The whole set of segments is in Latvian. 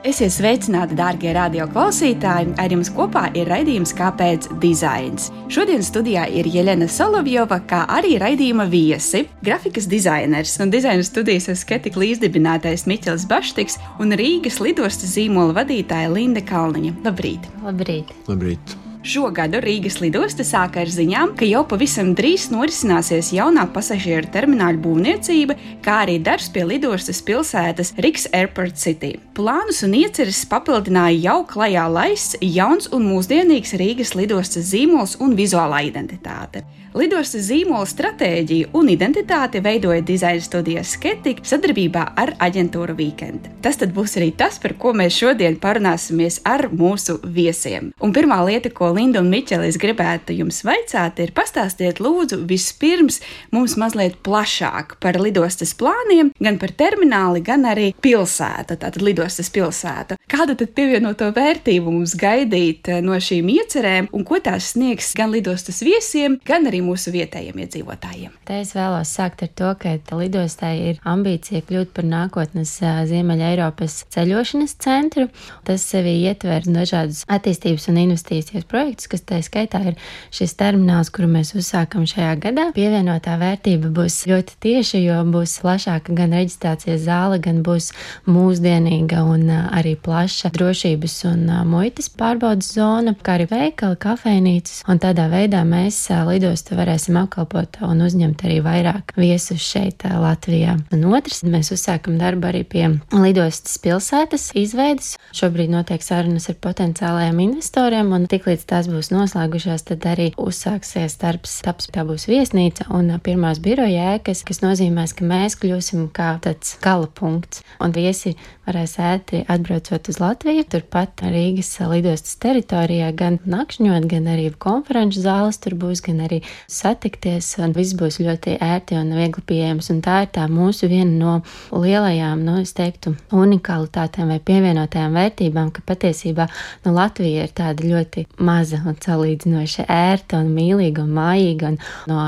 Esiet sveicināti, darbie radioklausītāji! Ar jums kopā ir raidījums Kāpēc dizains? Šodien studijā ir Jelena Solovjova, kā arī raidījuma viesi, grafikas dizainers un dizaina studijas skeptika līdzdibinātais Miķels Baštiks un Rīgas lidostas zīmola vadītāja Linda Kalniņa. Labrīt! Labrīt! Labrīt. Šogad Rīgas lidosta sāka ar ziņām, ka jau pavisam drīz norisināsies jaunā pasažieru termināla būvniecība, kā arī darbs pie lidostas pilsētas Riks Airport City. Plānus un ieceres papildināja jau klajā laists jauns un mūsdienīgs Rīgas lidostas zīmols un vizuālā identitāte. Lidostas zīmola stratēģiju un identitāti veidoja dizaina studijas Sketika sadarbībā ar aģentūru Weekend. Tas tad būs arī tas, par ko mēs šodien parunāsimies ar mūsu viesiem. Un pirmā lieta, ko Linda un Miķelis gribētu jums vaicāt, ir pastāstiet lūdzu vispirms mums mazliet plašāk par lidostas plāniem, gan par termināli, gan arī pilsētu, tātad lidostas pilsētu. Kādu tad pievienoto vērtību mums gaidīt no šīm iecerēm un ko tās sniegs gan lidostas viesiem, gan arī mūsu vietējiem iedzīvotājiem? Te es vēlos sākt ar to, ka lidostai ir ambīcija kļūt par nākotnes Ziemeļa Eiropas ceļošanas centru. Tas sevi ietver dažādus attīstības un investīcijas projektus, kas tā skaitā ir šis termināls, kuru mēs uzsākam šajā gadā. Pievienotā vērtība būs ļoti tieša, jo būs plašāka gan reģistrācijas zāle, gan būs mūsdienīga un arī plaša drošības un muitas pārbaudas zona, kā arī veikali, kafejnīcas. Un tādā veidā mēs lidostu varēsim apkalpot un uzņemt arī vairāk viesus šeit, Latvijā. Un otrs, mēs uzsākam darbu arī pie lidostas pilsētas izveidas. Šobrīd notiek sarunas ar potenciālajiem investoriem, un tiklīdz tās būs noslēgušās, tad arī uzsāksies darbs. Taps tā būs viesnīca un pirmās biroja ēkas, kas nozīmēs, ka mēs kļūsim kā tāds gala punkts, un viesi varēs ētri atbraucot uz Latviju. Turpat Rīgas lidostas teritorijā gan nakšņot, gan arī konferenču zāles tur būs, gan arī satikties, un viss būs ļoti ērti un viegli pieejams. Un tā ir tā mūsu viena no lielajām, nu, es teiktu, unikalitātēm vai pievienotajām vērtībām, ka patiesībā nu, Latvija ir tāda ļoti maza un salīdzinoši ērta un mīlīga un mājīga. Un no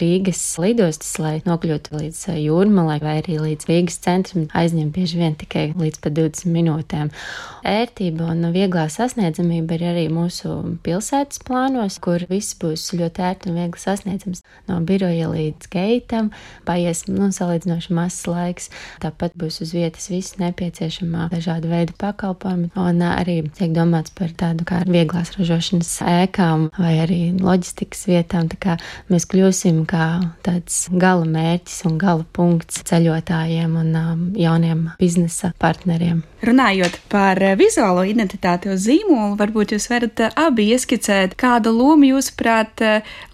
Rīgas lidostas, lai nokļūtu līdz jūrmalai vai arī līdz Rīgas centram, aizņem bieži vien tikai līdz pat 20 minūtēm. Ērtība un vieglā sasniedzamība ir arī mūsu pilsētas plānos, kur viss būs ļoti ērti un viegli sasniedzams. No biroja līdz geitam paies nu, salīdzinoši mazs laiks. Tāpat būs uz vietas viss nepieciešamā dažāda veida pakalpojumi. Un arī tiek domāts par tādu kā vieglās ražošanas ēkām vai arī loģistikas vietām. Mēs kļūsim kā tāds gala mērķis un gala punkts ceļotājiem un um, jauniem biznesa partneriem. Runājot par vizuālo identitāti uz zīmolu, varbūt jūs varat abi ieskicēt, kādu lomu jūsuprāt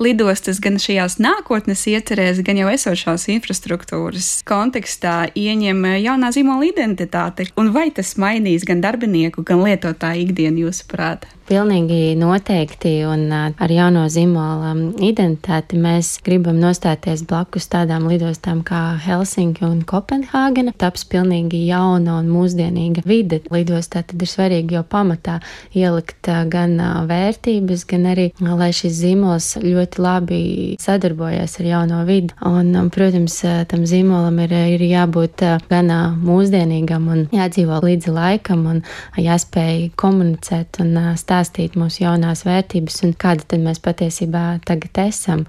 lidostas gan šajās nākotnes iecerēs, gan jau esošās infrastruktūras kontekstā ieņem jaunā zīmola identitāte, un vai tas mainīs gan darbinieku, gan lietotāju ikdienu jūsuprāt? Pilnīgi noteikti, un ar jauno zīmola identitāti mēs gribam nostāties blakus tādām lidostām kā Helsinki un Kopenhāgena. Taps pilnīgi jauna un mūsdienīga vide lidostā, tad ir svarīgi jau pamatā ielikt gan vērtības, gan arī, lai šis zīmols ļoti labi sadarbojas ar jauno vidi. Un, protams, tam zīmolam ir, ir jābūt gan mūsdienīgam un jādzīvo līdzi laikam un jāspēj komunicēt un stāstīt stāstīt mūsu jaunās vērtības un kāda tad mēs patiesībā tagad esam.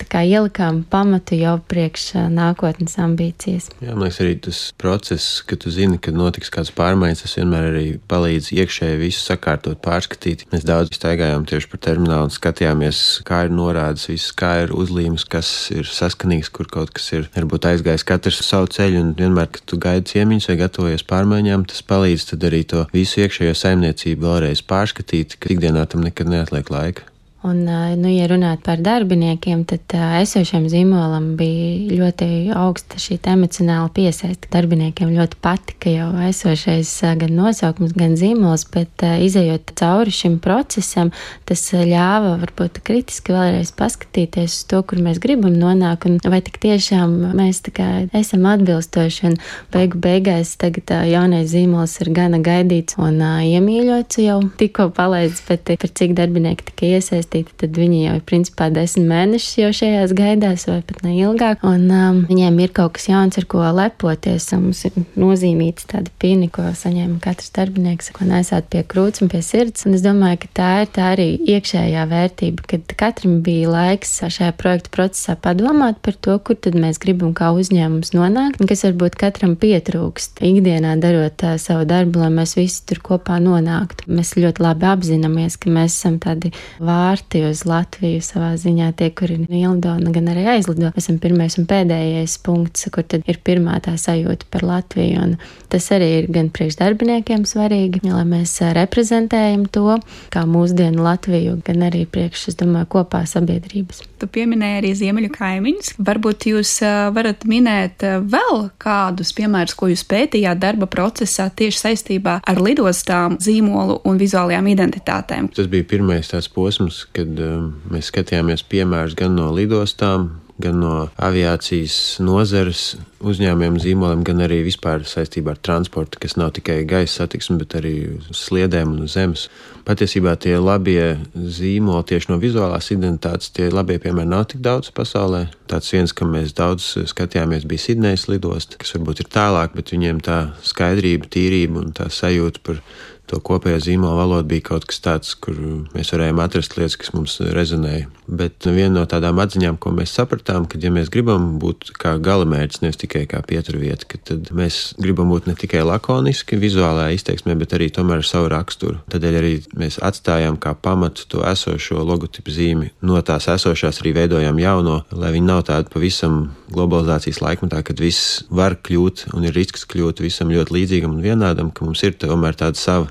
Tā kā ielikām pamatu jau priekš nākotnes ambīcijas. Jā, man liekas, arī tas process, ka tu zini, kad notiks kāds pārmaiņas, tas vienmēr arī palīdz iekšēji visu sakārtot, pārskatīt. Mēs daudz staigājām tieši par terminālu un skatījāmies, kā ir norādes, viss, kā ir uzlīmes, kas ir saskanīgs, kur kaut kas ir varbūt aizgājis katrs savu ceļu, un vienmēr, kad tu gaidi ciemiņus vai gatavojies pārmaiņām, tas palīdz arī to visu iekšējo saimniecību vēlreiz pārskatīt darīt, ka ikdienā tam nekad neatliek laika. Un, nu, ja runāt par darbiniekiem, tad esošiem zīmolam bija ļoti augsta šī emocionāla piesaiste. Darbiniekiem ļoti patika jau esošais gan nosaukums, gan zīmols, bet izējot cauri šim procesam, tas ļāva varbūt kritiski vēlreiz paskatīties uz to, kur mēs gribam nonākt, un vai tik tiešām mēs kā, esam atbilstoši, un beigu beigās tagad jaunais zīmols ir gana gaidīts un iemīļots jau tikko palaists, bet par cik darbinieki tika iesaistīti iesaistīti, tad viņi jau ir principā desmit mēnešus jau šajās gaidās, vai pat ne ilgāk. Un um, viņiem ir kaut kas jauns, ar ko lepoties. Mums ir nozīmīts tādi pini, ko saņēma katrs darbinieks, ko nesāt pie krūts un pie sirds. Un es domāju, ka tā ir tā arī iekšējā vērtība, kad katram bija laiks šajā projekta procesā padomāt par to, kur tad mēs gribam kā uzņēmums nonākt, un kas varbūt katram pietrūkst ikdienā darot uh, savu darbu, lai mēs visi tur kopā nonāktu. Mēs ļoti labi apzināmies, ka mēs esam tādi vārti uz Latviju savā ziņā, tie, kuri ielido, gan arī aizlido. Mēs esam pirmais un pēdējais punkts, kur tad ir pirmā tā sajūta par Latviju. Un tas arī ir gan priekšdarbiniekiem svarīgi, lai mēs reprezentējam to, kā mūsdienu Latviju, gan arī priekš, es domāju, kopā sabiedrības. Tu pieminēji arī ziemeļu kaimiņus. Varbūt jūs varat minēt vēl kādus piemērus, ko jūs pētījāt darba procesā tieši saistībā ar lidostām, zīmolu un vizuālajām identitātēm. Tas bija pirmais tāds posms, kad um, mēs skatījāmies piemērus gan no lidostām, gan no aviācijas nozares uzņēmumiem, zīmoliem, gan arī vispār saistībā ar transportu, kas nav tikai gaisa satiksme, bet arī uz sliedēm un uz zemes. Patiesībā tie labie zīmoli tieši no vizuālās identitātes, tie labie piemēri nav tik daudz pasaulē. Tāds viens, kam mēs daudz skatījāmies, bija Sidnejas lidosta, kas varbūt ir tālāk, bet viņiem tā skaidrība, tīrība un tā sajūta par to kopējo zīmola valodu bija kaut kas tāds, kur mēs varējām atrast lietas, kas mums rezonēja. Bet viena no tādām atziņām, ko mēs sapratām, ka, ja mēs gribam būt kā galamērķis, nevis tikai kā pieturvieta, tad mēs gribam būt ne tikai lakoniski vizuālā izteiksmē, bet arī tomēr ar savu raksturu. Tādēļ arī mēs atstājām kā pamatu to esošo logotipu zīmi. No tās esošās arī veidojām jauno, lai viņi nav tādi pavisam globalizācijas laikmetā, kad viss var kļūt un ir risks kļūt visam ļoti līdzīgam un vienādam, ka mums ir tomēr tāda sava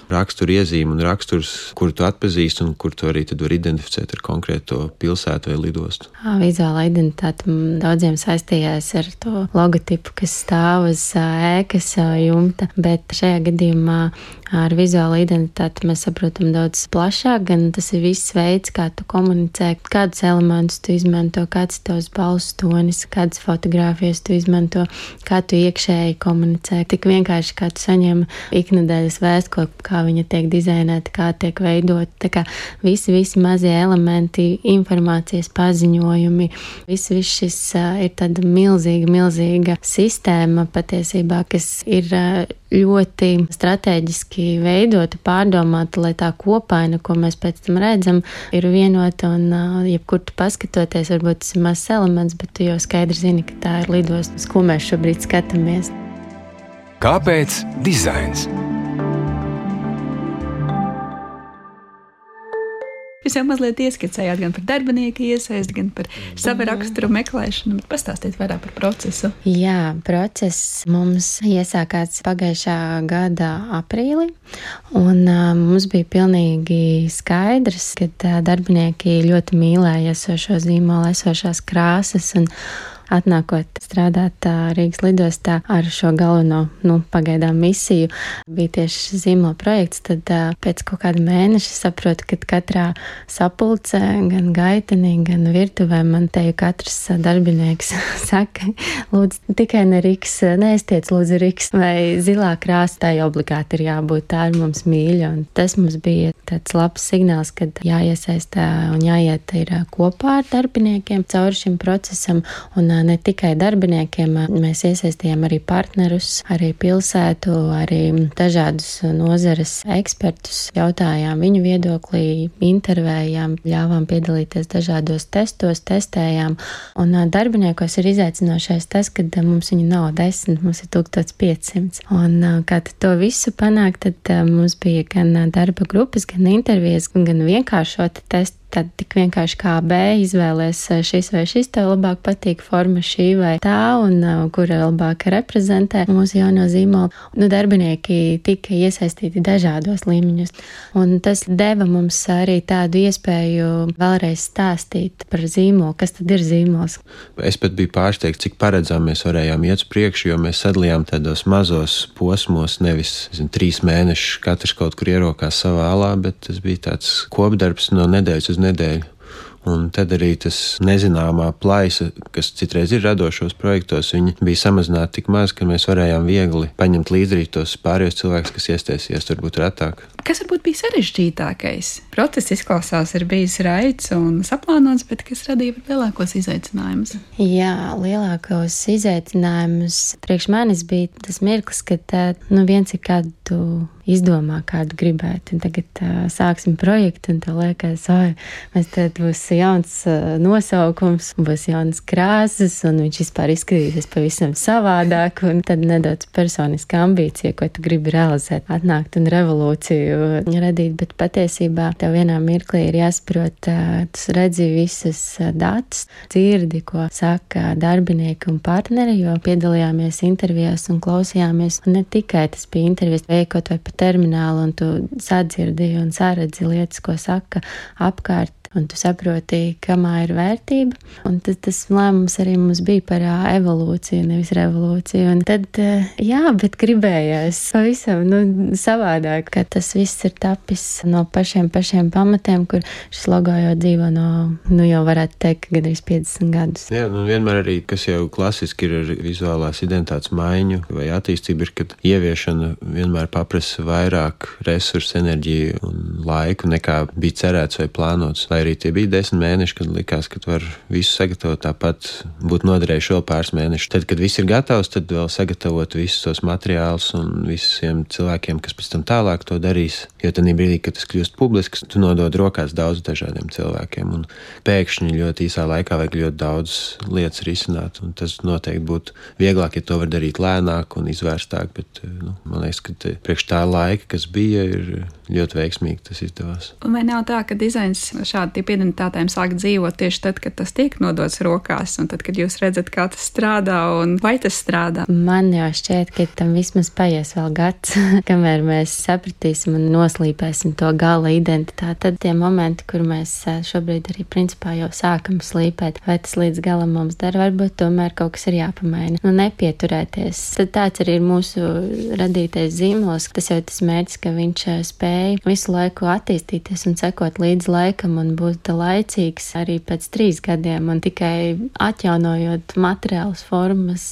rakstura iezīme un raksturs, kuru tu atpazīsti un kur tu arī vari identificēt ar konkrēto pilsētu vai lidostu. Vizuālā identitāte daudziem saistījās ar to logotipu, kas stāv uz ēkas jumta, bet šajā gadījumā ar vizuālo identitāti mēs saprotam daudz plašāk, gan tas ir viss veids, kā tu komunicē, kādus elementus tu izmanto, kāds ir tavs balss tonis, kādas fotogrāfijas tu izmanto, kā tu iekšēji komunicē. Tik vienkārši, kā tu saņem iknedēļas vēstuli, kā kā viņa tiek dizainēta, kā tiek veidota. Tā kā visi, visi mazie elementi, informācijas paziņojumi, viss, viss šis uh, ir tāda milzīga, milzīga sistēma patiesībā, kas ir uh, ļoti strateģiski veidota, pārdomāta, lai tā kopaina, ko mēs pēc tam redzam, ir vienota un uh, jebkur tu paskatoties, varbūt tas ir mazs elements, bet tu jau skaidri zini, ka tā ir lidostas, ko mēs šobrīd skatāmies. Kāpēc dizains? Jūs jau mazliet ieskicējāt gan par darbinieku iesaisti, gan par savu raksturu meklēšanu, bet pastāstiet vairāk par procesu. Jā, process mums iesākās pagājušā gada aprīlī, un uh, mums bija pilnīgi skaidrs, ka uh, darbinieki ļoti mīlēja esošo zīmolu, esošās krāsas un atnākot strādāt Rīgas lidostā ar šo galveno, nu, pagaidām misiju, bija tieši zīmola projekts, tad pēc kaut kāda mēneša saprotu, ka katrā sapulcē, gan gaitenī, gan virtuvē man te jau katrs darbinieks saka, lūdzu, tikai ne Rīgas, neestiec lūdzu Rīgas, vai zilā jau obligāti ir jābūt, tā ir mums mīļa, un tas mums bija tāds labs signāls, kad jāiesaistā un jāiet ir kopā ar darbiniekiem cauri šim procesam, un ne tikai darbiniekiem, mēs iesaistījām arī partnerus, arī pilsētu, arī dažādus nozares ekspertus, jautājām viņu viedoklī, intervējām, ļāvām piedalīties dažādos testos, testējām. Un darbiniekos ir izaicinošais tas, ka mums viņu nav desmit, mums ir 1500. Un kā to visu panākt, tad mums bija gan darba grupas, gan intervijas, gan vienkāršoti testi tad tik vienkārši kā B izvēlēs šis vai šis tev labāk patīk forma šī vai tā, un kura labāk reprezentē mūsu jauno zīmolu. Nu, darbinieki tika iesaistīti dažādos līmeņos, un tas deva mums arī tādu iespēju vēlreiz stāstīt par zīmolu, kas tad ir zīmols. Es pat biju pārsteigts, cik paredzām mēs varējām iet uz priekšu, jo mēs sadalījām tādos mazos posmos, nevis zin, trīs mēnešus, katrs kaut kur ierokās savā alā, bet tas bija tāds kopdarbs no nedēļas uz nedaļu. Un tad arī tas nezināmā plaisa, kas citreiz ir radošos projektos, viņi bija samazināti tik maz, ka mēs varējām viegli paņemt līdzi tos pārējos cilvēkus, kas iestāsies varbūt retāk. Kas varbūt bija sarežģītākais? Process izklausās, ir bijis raids un saplānots, bet kas radīja lielākos izaicinājumus? Jā, lielākos izaicinājumus priekš manis bija tas mirklis, kad nu, viens ir kādu izdomā, kādu gribētu. Un tagad uh, sāksim projektu, un tev liekas, oi, mēs tad būs jauns nosaukums, būs jaunas krāsas, un viņš vispār izskatīsies pavisam savādāk, un tad nedaudz personiska ambīcija, ko tu gribi realizēt, atnākt un revolūciju radīt, bet patiesībā tev vienā mirklī ir jāsaprot, tu redzi visas datus, dzirdi, ko saka darbinieki un partneri, jo piedalījāmies intervijās un klausījāmies, un ne tikai tas bija intervijas veikot vai pa terminālu, un tu sadzirdi un saredzi lietas, ko saka apkārt un tu saproti, kamā ir vērtība. Un tad tas lēmums arī mums bija par evolūciju, nevis revolūciju. Un tad, jā, bet gribējās pavisam nu, savādāk, ka tas viss ir tapis no pašiem, pašiem pamatiem, kur šis logo jau dzīvo no, nu jau varētu teikt, gandrīz 50 gadus. Jā, nu vienmēr arī, kas jau klasiski ir ar vizuālās identitātes maiņu vai attīstību, ir, kad ieviešana vienmēr paprasa vairāk resursu, enerģiju un laiku nekā bija cerēts vai plānots. Lai arī tie bija desmit mēneši, kad likās, ka var visu sagatavot tāpat, būtu noderējuši vēl pāris mēnešus. Tad, kad viss ir gatavs, tad vēl sagatavot visus tos materiālus un visiem cilvēkiem, kas pēc tam tālāk to darīs. Jo tad brīdī, kad tas kļūst publisks, tu nodod rokās daudz dažādiem cilvēkiem. Un pēkšņi ļoti īsā laikā vajag ļoti daudz lietas risināt. Tas noteikti būtu vieglāk, ja to var darīt lēnāk un izvērstāk. Bet nu, man liekas, ka priekš tā laika, kas bija, ir ļoti veiksmīgi tas izdevās. Un vai nav tā, ka dizains šādu tipu identitātēm sāk dzīvot tieši tad, kad tas tiek nodots rokās, un tad, kad jūs redzat, kā tas strādā un vai tas strādā? Man jau šķiet, ka tam vismaz paies vēl gads, kamēr mēs sapratīsim un noslīpēsim to gala identitāti. Tad tie momenti, kur mēs šobrīd arī principā jau sākam slīpēt, vai tas līdz galam mums dara, varbūt tomēr kaut kas ir jāpamaina. Nu, nepieturēties. Tad tāds arī ir mūsu radītais zīmols. Tas jau ir tas mērķis, ka viņš spēj spēj visu laiku attīstīties un sekot līdz laikam un būt laicīgs arī pēc trīs gadiem un tikai atjaunojot materiālus, formas,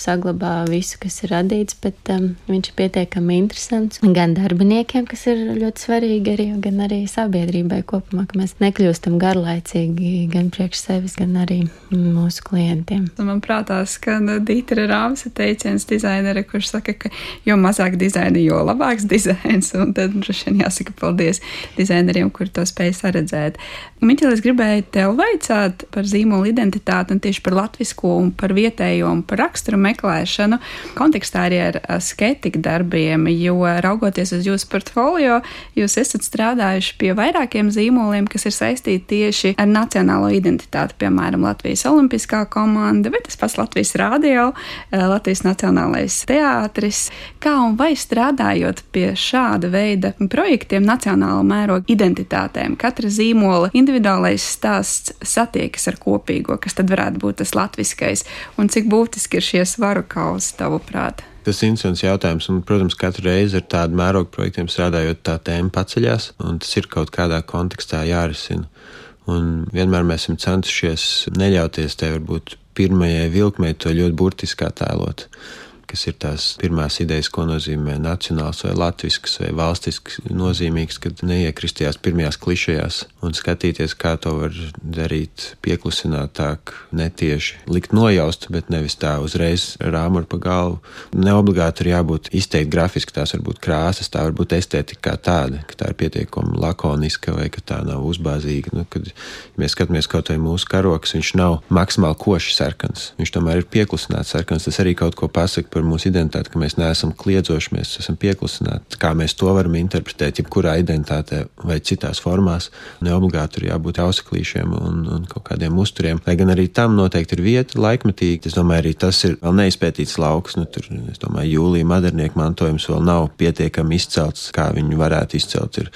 saglabā visu, kas ir radīts, bet um, viņš ir pietiekami interesants gan darbiniekiem, kas ir ļoti svarīgi arī, gan arī sabiedrībai kopumā, ka mēs nekļūstam garlaicīgi gan priekš sevis, gan arī mūsu klientiem. Man prātā skan Dītra Rāmsa teiciens dizainere, kurš saka, ka jo mazāk dizaina, jo labāks dizains, un tad droši vien jāsaka paldies dizaineriem, kuri to spēj saredzēt. Miķel, es gribēju tev vaicāt par zīmolu identitāti un tieši par latvisko un par vietējo un par raksturu meklēšanu kontekstā arī ar sketiku darbiem, jo raugoties uz jūsu portfolio, jūs esat strādājuši pie vairākiem zīmoliem, kas ir saistīti tieši ar nacionālo identitāti, piemēram, Latvijas Olimpiskā komanda, bet tas pats Latvijas rādio, Latvijas Nacionālais teātris. Kā un vai strādājot pie šāda veida projektiem, nacionāla mēroga identitātēm. Katra zīmola individuālais stāsts satiekas ar kopīgo, kas tad varētu būt tas latviskais, un cik būtiski ir šie svaru kausi tavuprāt? Tas ir interesants jautājums, un, protams, katru reizi ar tādu mērogu projektiem strādājot, tā tēma paceļās, un tas ir kaut kādā kontekstā jārisina. Un vienmēr mēs esam centušies neļauties te varbūt pirmajai vilkmei to ļoti burtiski attēlot kas ir tās pirmās idejas, ko nozīmē nacionāls vai latvisks vai valstisks nozīmīgs, kad neiekristījās pirmajās klišajās un skatīties, kā to var darīt pieklusinātāk, netieši likt nojaust, bet nevis tā uzreiz rāmur pa galvu. Neobligāti ir jābūt izteikti grafiski, tās var būt krāsas, tā var būt estētika kā tāda, ka tā ir pietiekami lakoniska vai ka tā nav uzbāzīga. Nu, kad mēs skatāmies kaut vai mūsu karoks, viņš nav maksimāli koši sarkans, viņš tomēr ir pieklusināts sarkans. Tas arī kaut ko pasaka par mūsu identitāti, ka mēs neesam kliedzoši, mēs esam pieklusināti. Kā mēs to varam interpretēt, jebkurā identitātē vai citās formās, neobligāti ir jābūt ausaklīšiem un, un kaut kādiem uzturiem. Lai gan arī tam noteikti ir vieta, laikmetīgi. Es domāju, arī tas ir vēl neizpētīts lauks. Nu, tur, es domāju, jūlija modernieku mantojums vēl nav pietiekami izcelts, kā viņi varētu izcelt. Ir,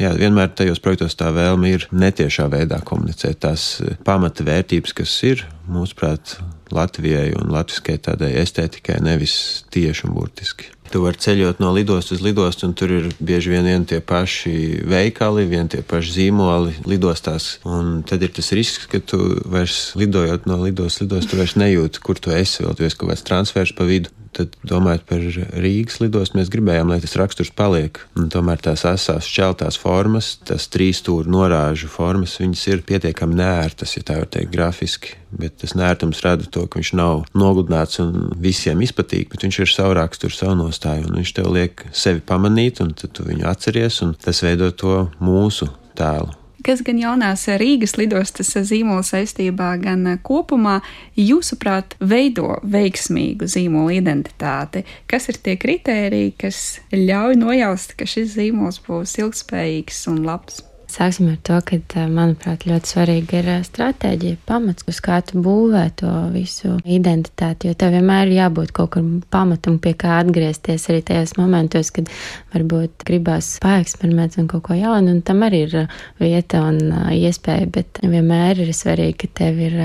jā, vienmēr tajos projektos tā vēlme ir netiešā veidā komunicēt tās pamata vērtības, kas ir mūsuprāt Latvijai un latviskai tādai estētikai, nevis tieši un burtiski. Tu vari ceļot no lidostas uz lidostu, un tur ir bieži vien vien tie paši veikali, vien tie paši zīmoli lidostās. Un tad ir tas risks, ka tu vairs lidojot no lidostas, lidostas, tu vairs nejūti, kur tu esi, vēl tu esi kaut kāds transfers pa vidu tad domājot par Rīgas lidostu, mēs gribējām, lai tas raksturs paliek. Un tomēr tās asās šķeltās formas, tās trīs stūra norāžu formas, viņas ir pietiekami nērtas, ja tā var teikt, grafiski. Bet tas nērtums rada to, ka viņš nav nogludināts un visiem izpatīk, bet viņš ir savu raksturu, savu nostāju, un viņš tev liek sevi pamanīt, un tu viņu atceries, un tas veido to mūsu tēlu kas gan jaunās Rīgas lidostas zīmola saistībā, gan kopumā, jūsuprāt, veido veiksmīgu zīmola identitāti? Kas ir tie kritēriji, kas ļauj nojaust, ka šis zīmols būs ilgspējīgs un labs? Sāksim ar to, ka, manuprāt, ļoti svarīga ir stratēģija, pamats, uz kā tu būvē to visu identitāti. Jo tev vienmēr ir jābūt kaut kam pamatam, pie kā atgriezties arī tajos momentos, kad varbūt gribās paeksperimentēt un kaut ko jaunu, un tam arī ir vieta un iespēja. Bet vienmēr ir svarīgi, ka tev ir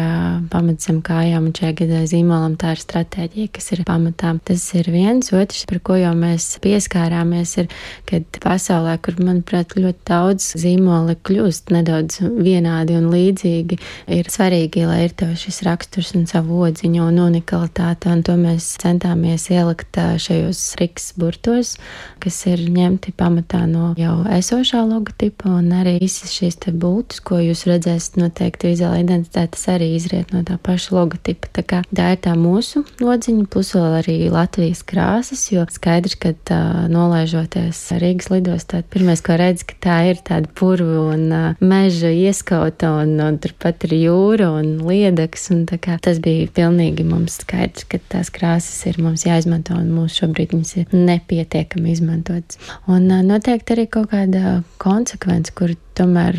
pamats zem kājām, un šajā gadā zīmolam tā ir stratēģija, kas ir pamatā. Tas ir viens, otrs, par ko jau mēs pieskārāmies, ir, kad pasaulē, kur, manuprāt, ļoti daudz zīmolu zīmoli kļūst nedaudz vienādi un līdzīgi, ir svarīgi, lai ir tev šis raksturs un savu odziņu un unikalitāte, un to mēs centāmies ielikt šajos riks burtos, kas ir ņemti pamatā no jau esošā logotipa, un arī visas šīs te bultas, ko jūs redzēsiet noteikti vizuāla identitāte, tas arī izriet no tā paša logotipa. Tā kā tā ir tā mūsu odziņa, plus vēl arī Latvijas krāsas, jo skaidrs, ka tā, nolaižoties Rīgas lidostā, pirmais, ko redz, ka tā ir tāda purva un uh, meža ieskauta, un, un turpat ir jūra un liedaks. Un tas bija pilnīgi mums skaidrs, ka tās krāsas ir mums jāizmanto, un mūsu šobrīd viņas ir nepietiekami izmantotas. Un noteikti arī kaut kāda konsekvence, kur tomēr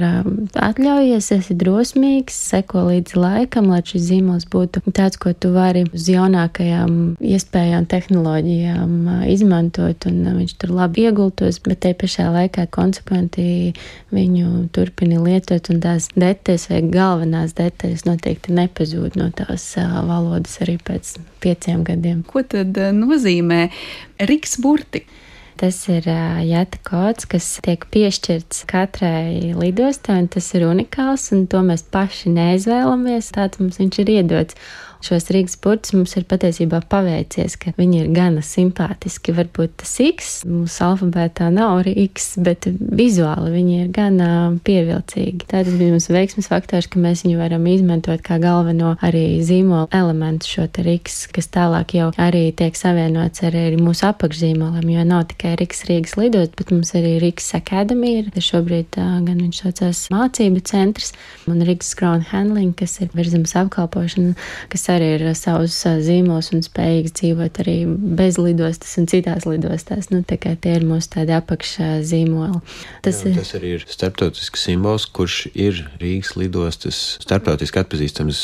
atļaujies, esi drosmīgs, seko līdzi laikam, lai šis zīmols būtu tāds, ko tu vari uz jaunākajām iespējām, tehnoloģijām izmantot, un viņš tur labi iegultos, bet te pašā laikā konsekventi viņu turpini lietot, un tās detaļas vai galvenās detaļas noteikti nepazūd no tās valodas arī pēc pieciem gadiem. Ko tad nozīmē Riks burti? Tas ir jāta kods, kas tiek piešķirts katrai lidostai, un tas ir unikāls, un to mēs paši neizvēlamies. Tāds mums viņš ir iedots šos Rīgas burtus mums ir patiesībā paveicies, ka viņi ir gana simpātiski. Varbūt tas X mūsu alfabētā nav arī X, bet vizuāli viņi ir gana pievilcīgi. Tas bija mums veiksmes faktors, ka mēs viņu varam izmantot kā galveno arī zīmola elementu šo te X, kas tālāk jau arī tiek savienots ar mūsu apakšzīmoliem, jo nav tikai Rīgas Rīgas lidot, bet mums arī Rīgas Academy ir. Šobrīd gan viņš saucās mācību centrs un Rīgas Crown Handling, kas ir virzemes apkalpošana, kas arī ir savus zīmos un spējīgs dzīvot arī bez lidostas un citās lidostās. Nu, tā kā tie ir mūsu tādi apakšā zīmoli. Tas, Jā, tas arī ir starptautisks simbols, kurš ir Rīgas lidostas starptautiski atpazīstams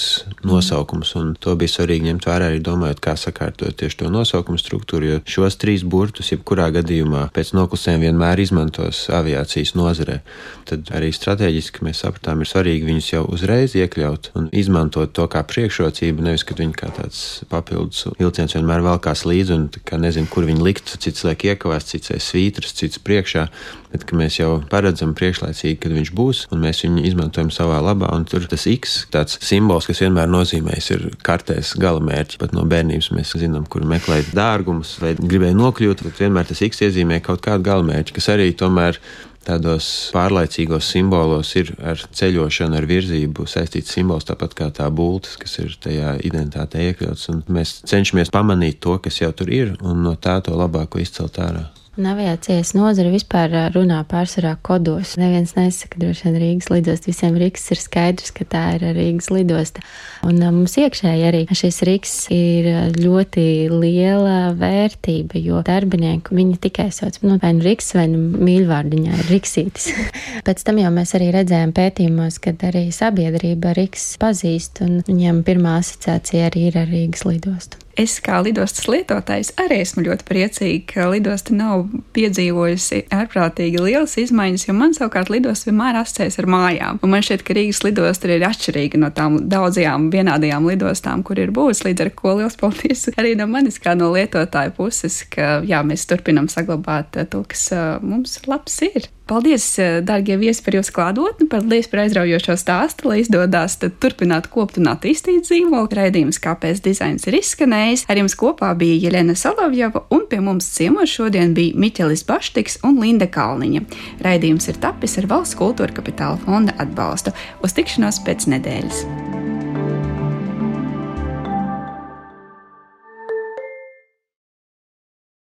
nosaukums, un to bija svarīgi ņemt vērā arī domājot, kā sakārtot tieši to nosaukumu struktūru, jo šos trīs burtus, jebkurā gadījumā, pēc noklusējuma vienmēr izmantos aviācijas nozarē. Tad arī strateģiski mēs sapratām, ir svarīgi viņus jau uzreiz iekļaut un izmantot to kā priekšrocību, nevis, ka viņi kā tāds papildus vilciens vienmēr velkās līdzi un nezinu, kur viņi likt. Cits liek iekavās, cits ir svītras, cits priekšā. Bet mēs jau paredzam priekšlaicīgi, kad viņš būs, un mēs viņu izmantojam savā labā. Tur tas X, tāds simbols, kas vienmēr nozīmēs, ir kartēs gala mērķis. Pat no bērnības mēs zinām, kur meklēt dārgumus vai gribēju nokļūt, tad vienmēr tas X iezīmē kaut kādu gala mērķi, kas arī tomēr tādos pārlaicīgos simbolos ir ar ceļošanu, ar virzību saistīts simbols, tāpat kā tā būtnes, kas ir tajā identitātē iekļauts. Mēs cenšamies pamanīt to, kas jau tur ir, un no tā to labāko izcelt ārā. Un aviācijas nozare vispār runā pārsvarā kodos. Neviens nesaka, droši vien Rīgas lidosta. Visiem Rīgas ir skaidrs, ka tā ir Rīgas lidosta. Un mums iekšēji arī šis Rīgas ir ļoti liela vērtība, jo darbinieki viņi tikai sauc, nu, vai nu Rīgas, vai nu mīļvārdiņā ir Riksītis. Pēc tam jau mēs arī redzējām pētījumos, kad arī sabiedrība Rīgas pazīst, un viņiem pirmā asociācija arī ir ar Rīgas lidostu. Es kā lidostas lietotājs arī esmu ļoti priecīga, ka lidosta nav piedzīvojusi ārprātīgi lielas izmaiņas, jo man savukārt lidosta vienmēr asociējas ar mājām. Un man šķiet, ka Rīgas lidosta ir atšķirīga no tām daudzajām vienādajām lidostām, kur ir būs. Līdz ar to liels paldies arī no manis, kā no lietotāja puses, ka jā, mēs turpinam saglabāt to, kas mums labs ir. Paldies, eh, darbie viesi, par jūsu klātbūtni, paldies par aizraujošo stāstu, lai izdodas turpināt kopt un attīstīt zīmolu. Raidījums, kāpēc dizains ir izskanējis. Ar jums kopā bija Jelena Solovjova, un pie mums ciemos šodien bija Miķelis Baštiks un Linda Kalniņa. Raidījums ir tapis ar Valsts kultūra kapitāla fonda atbalstu. Uz tikšanos pēc nedēļas!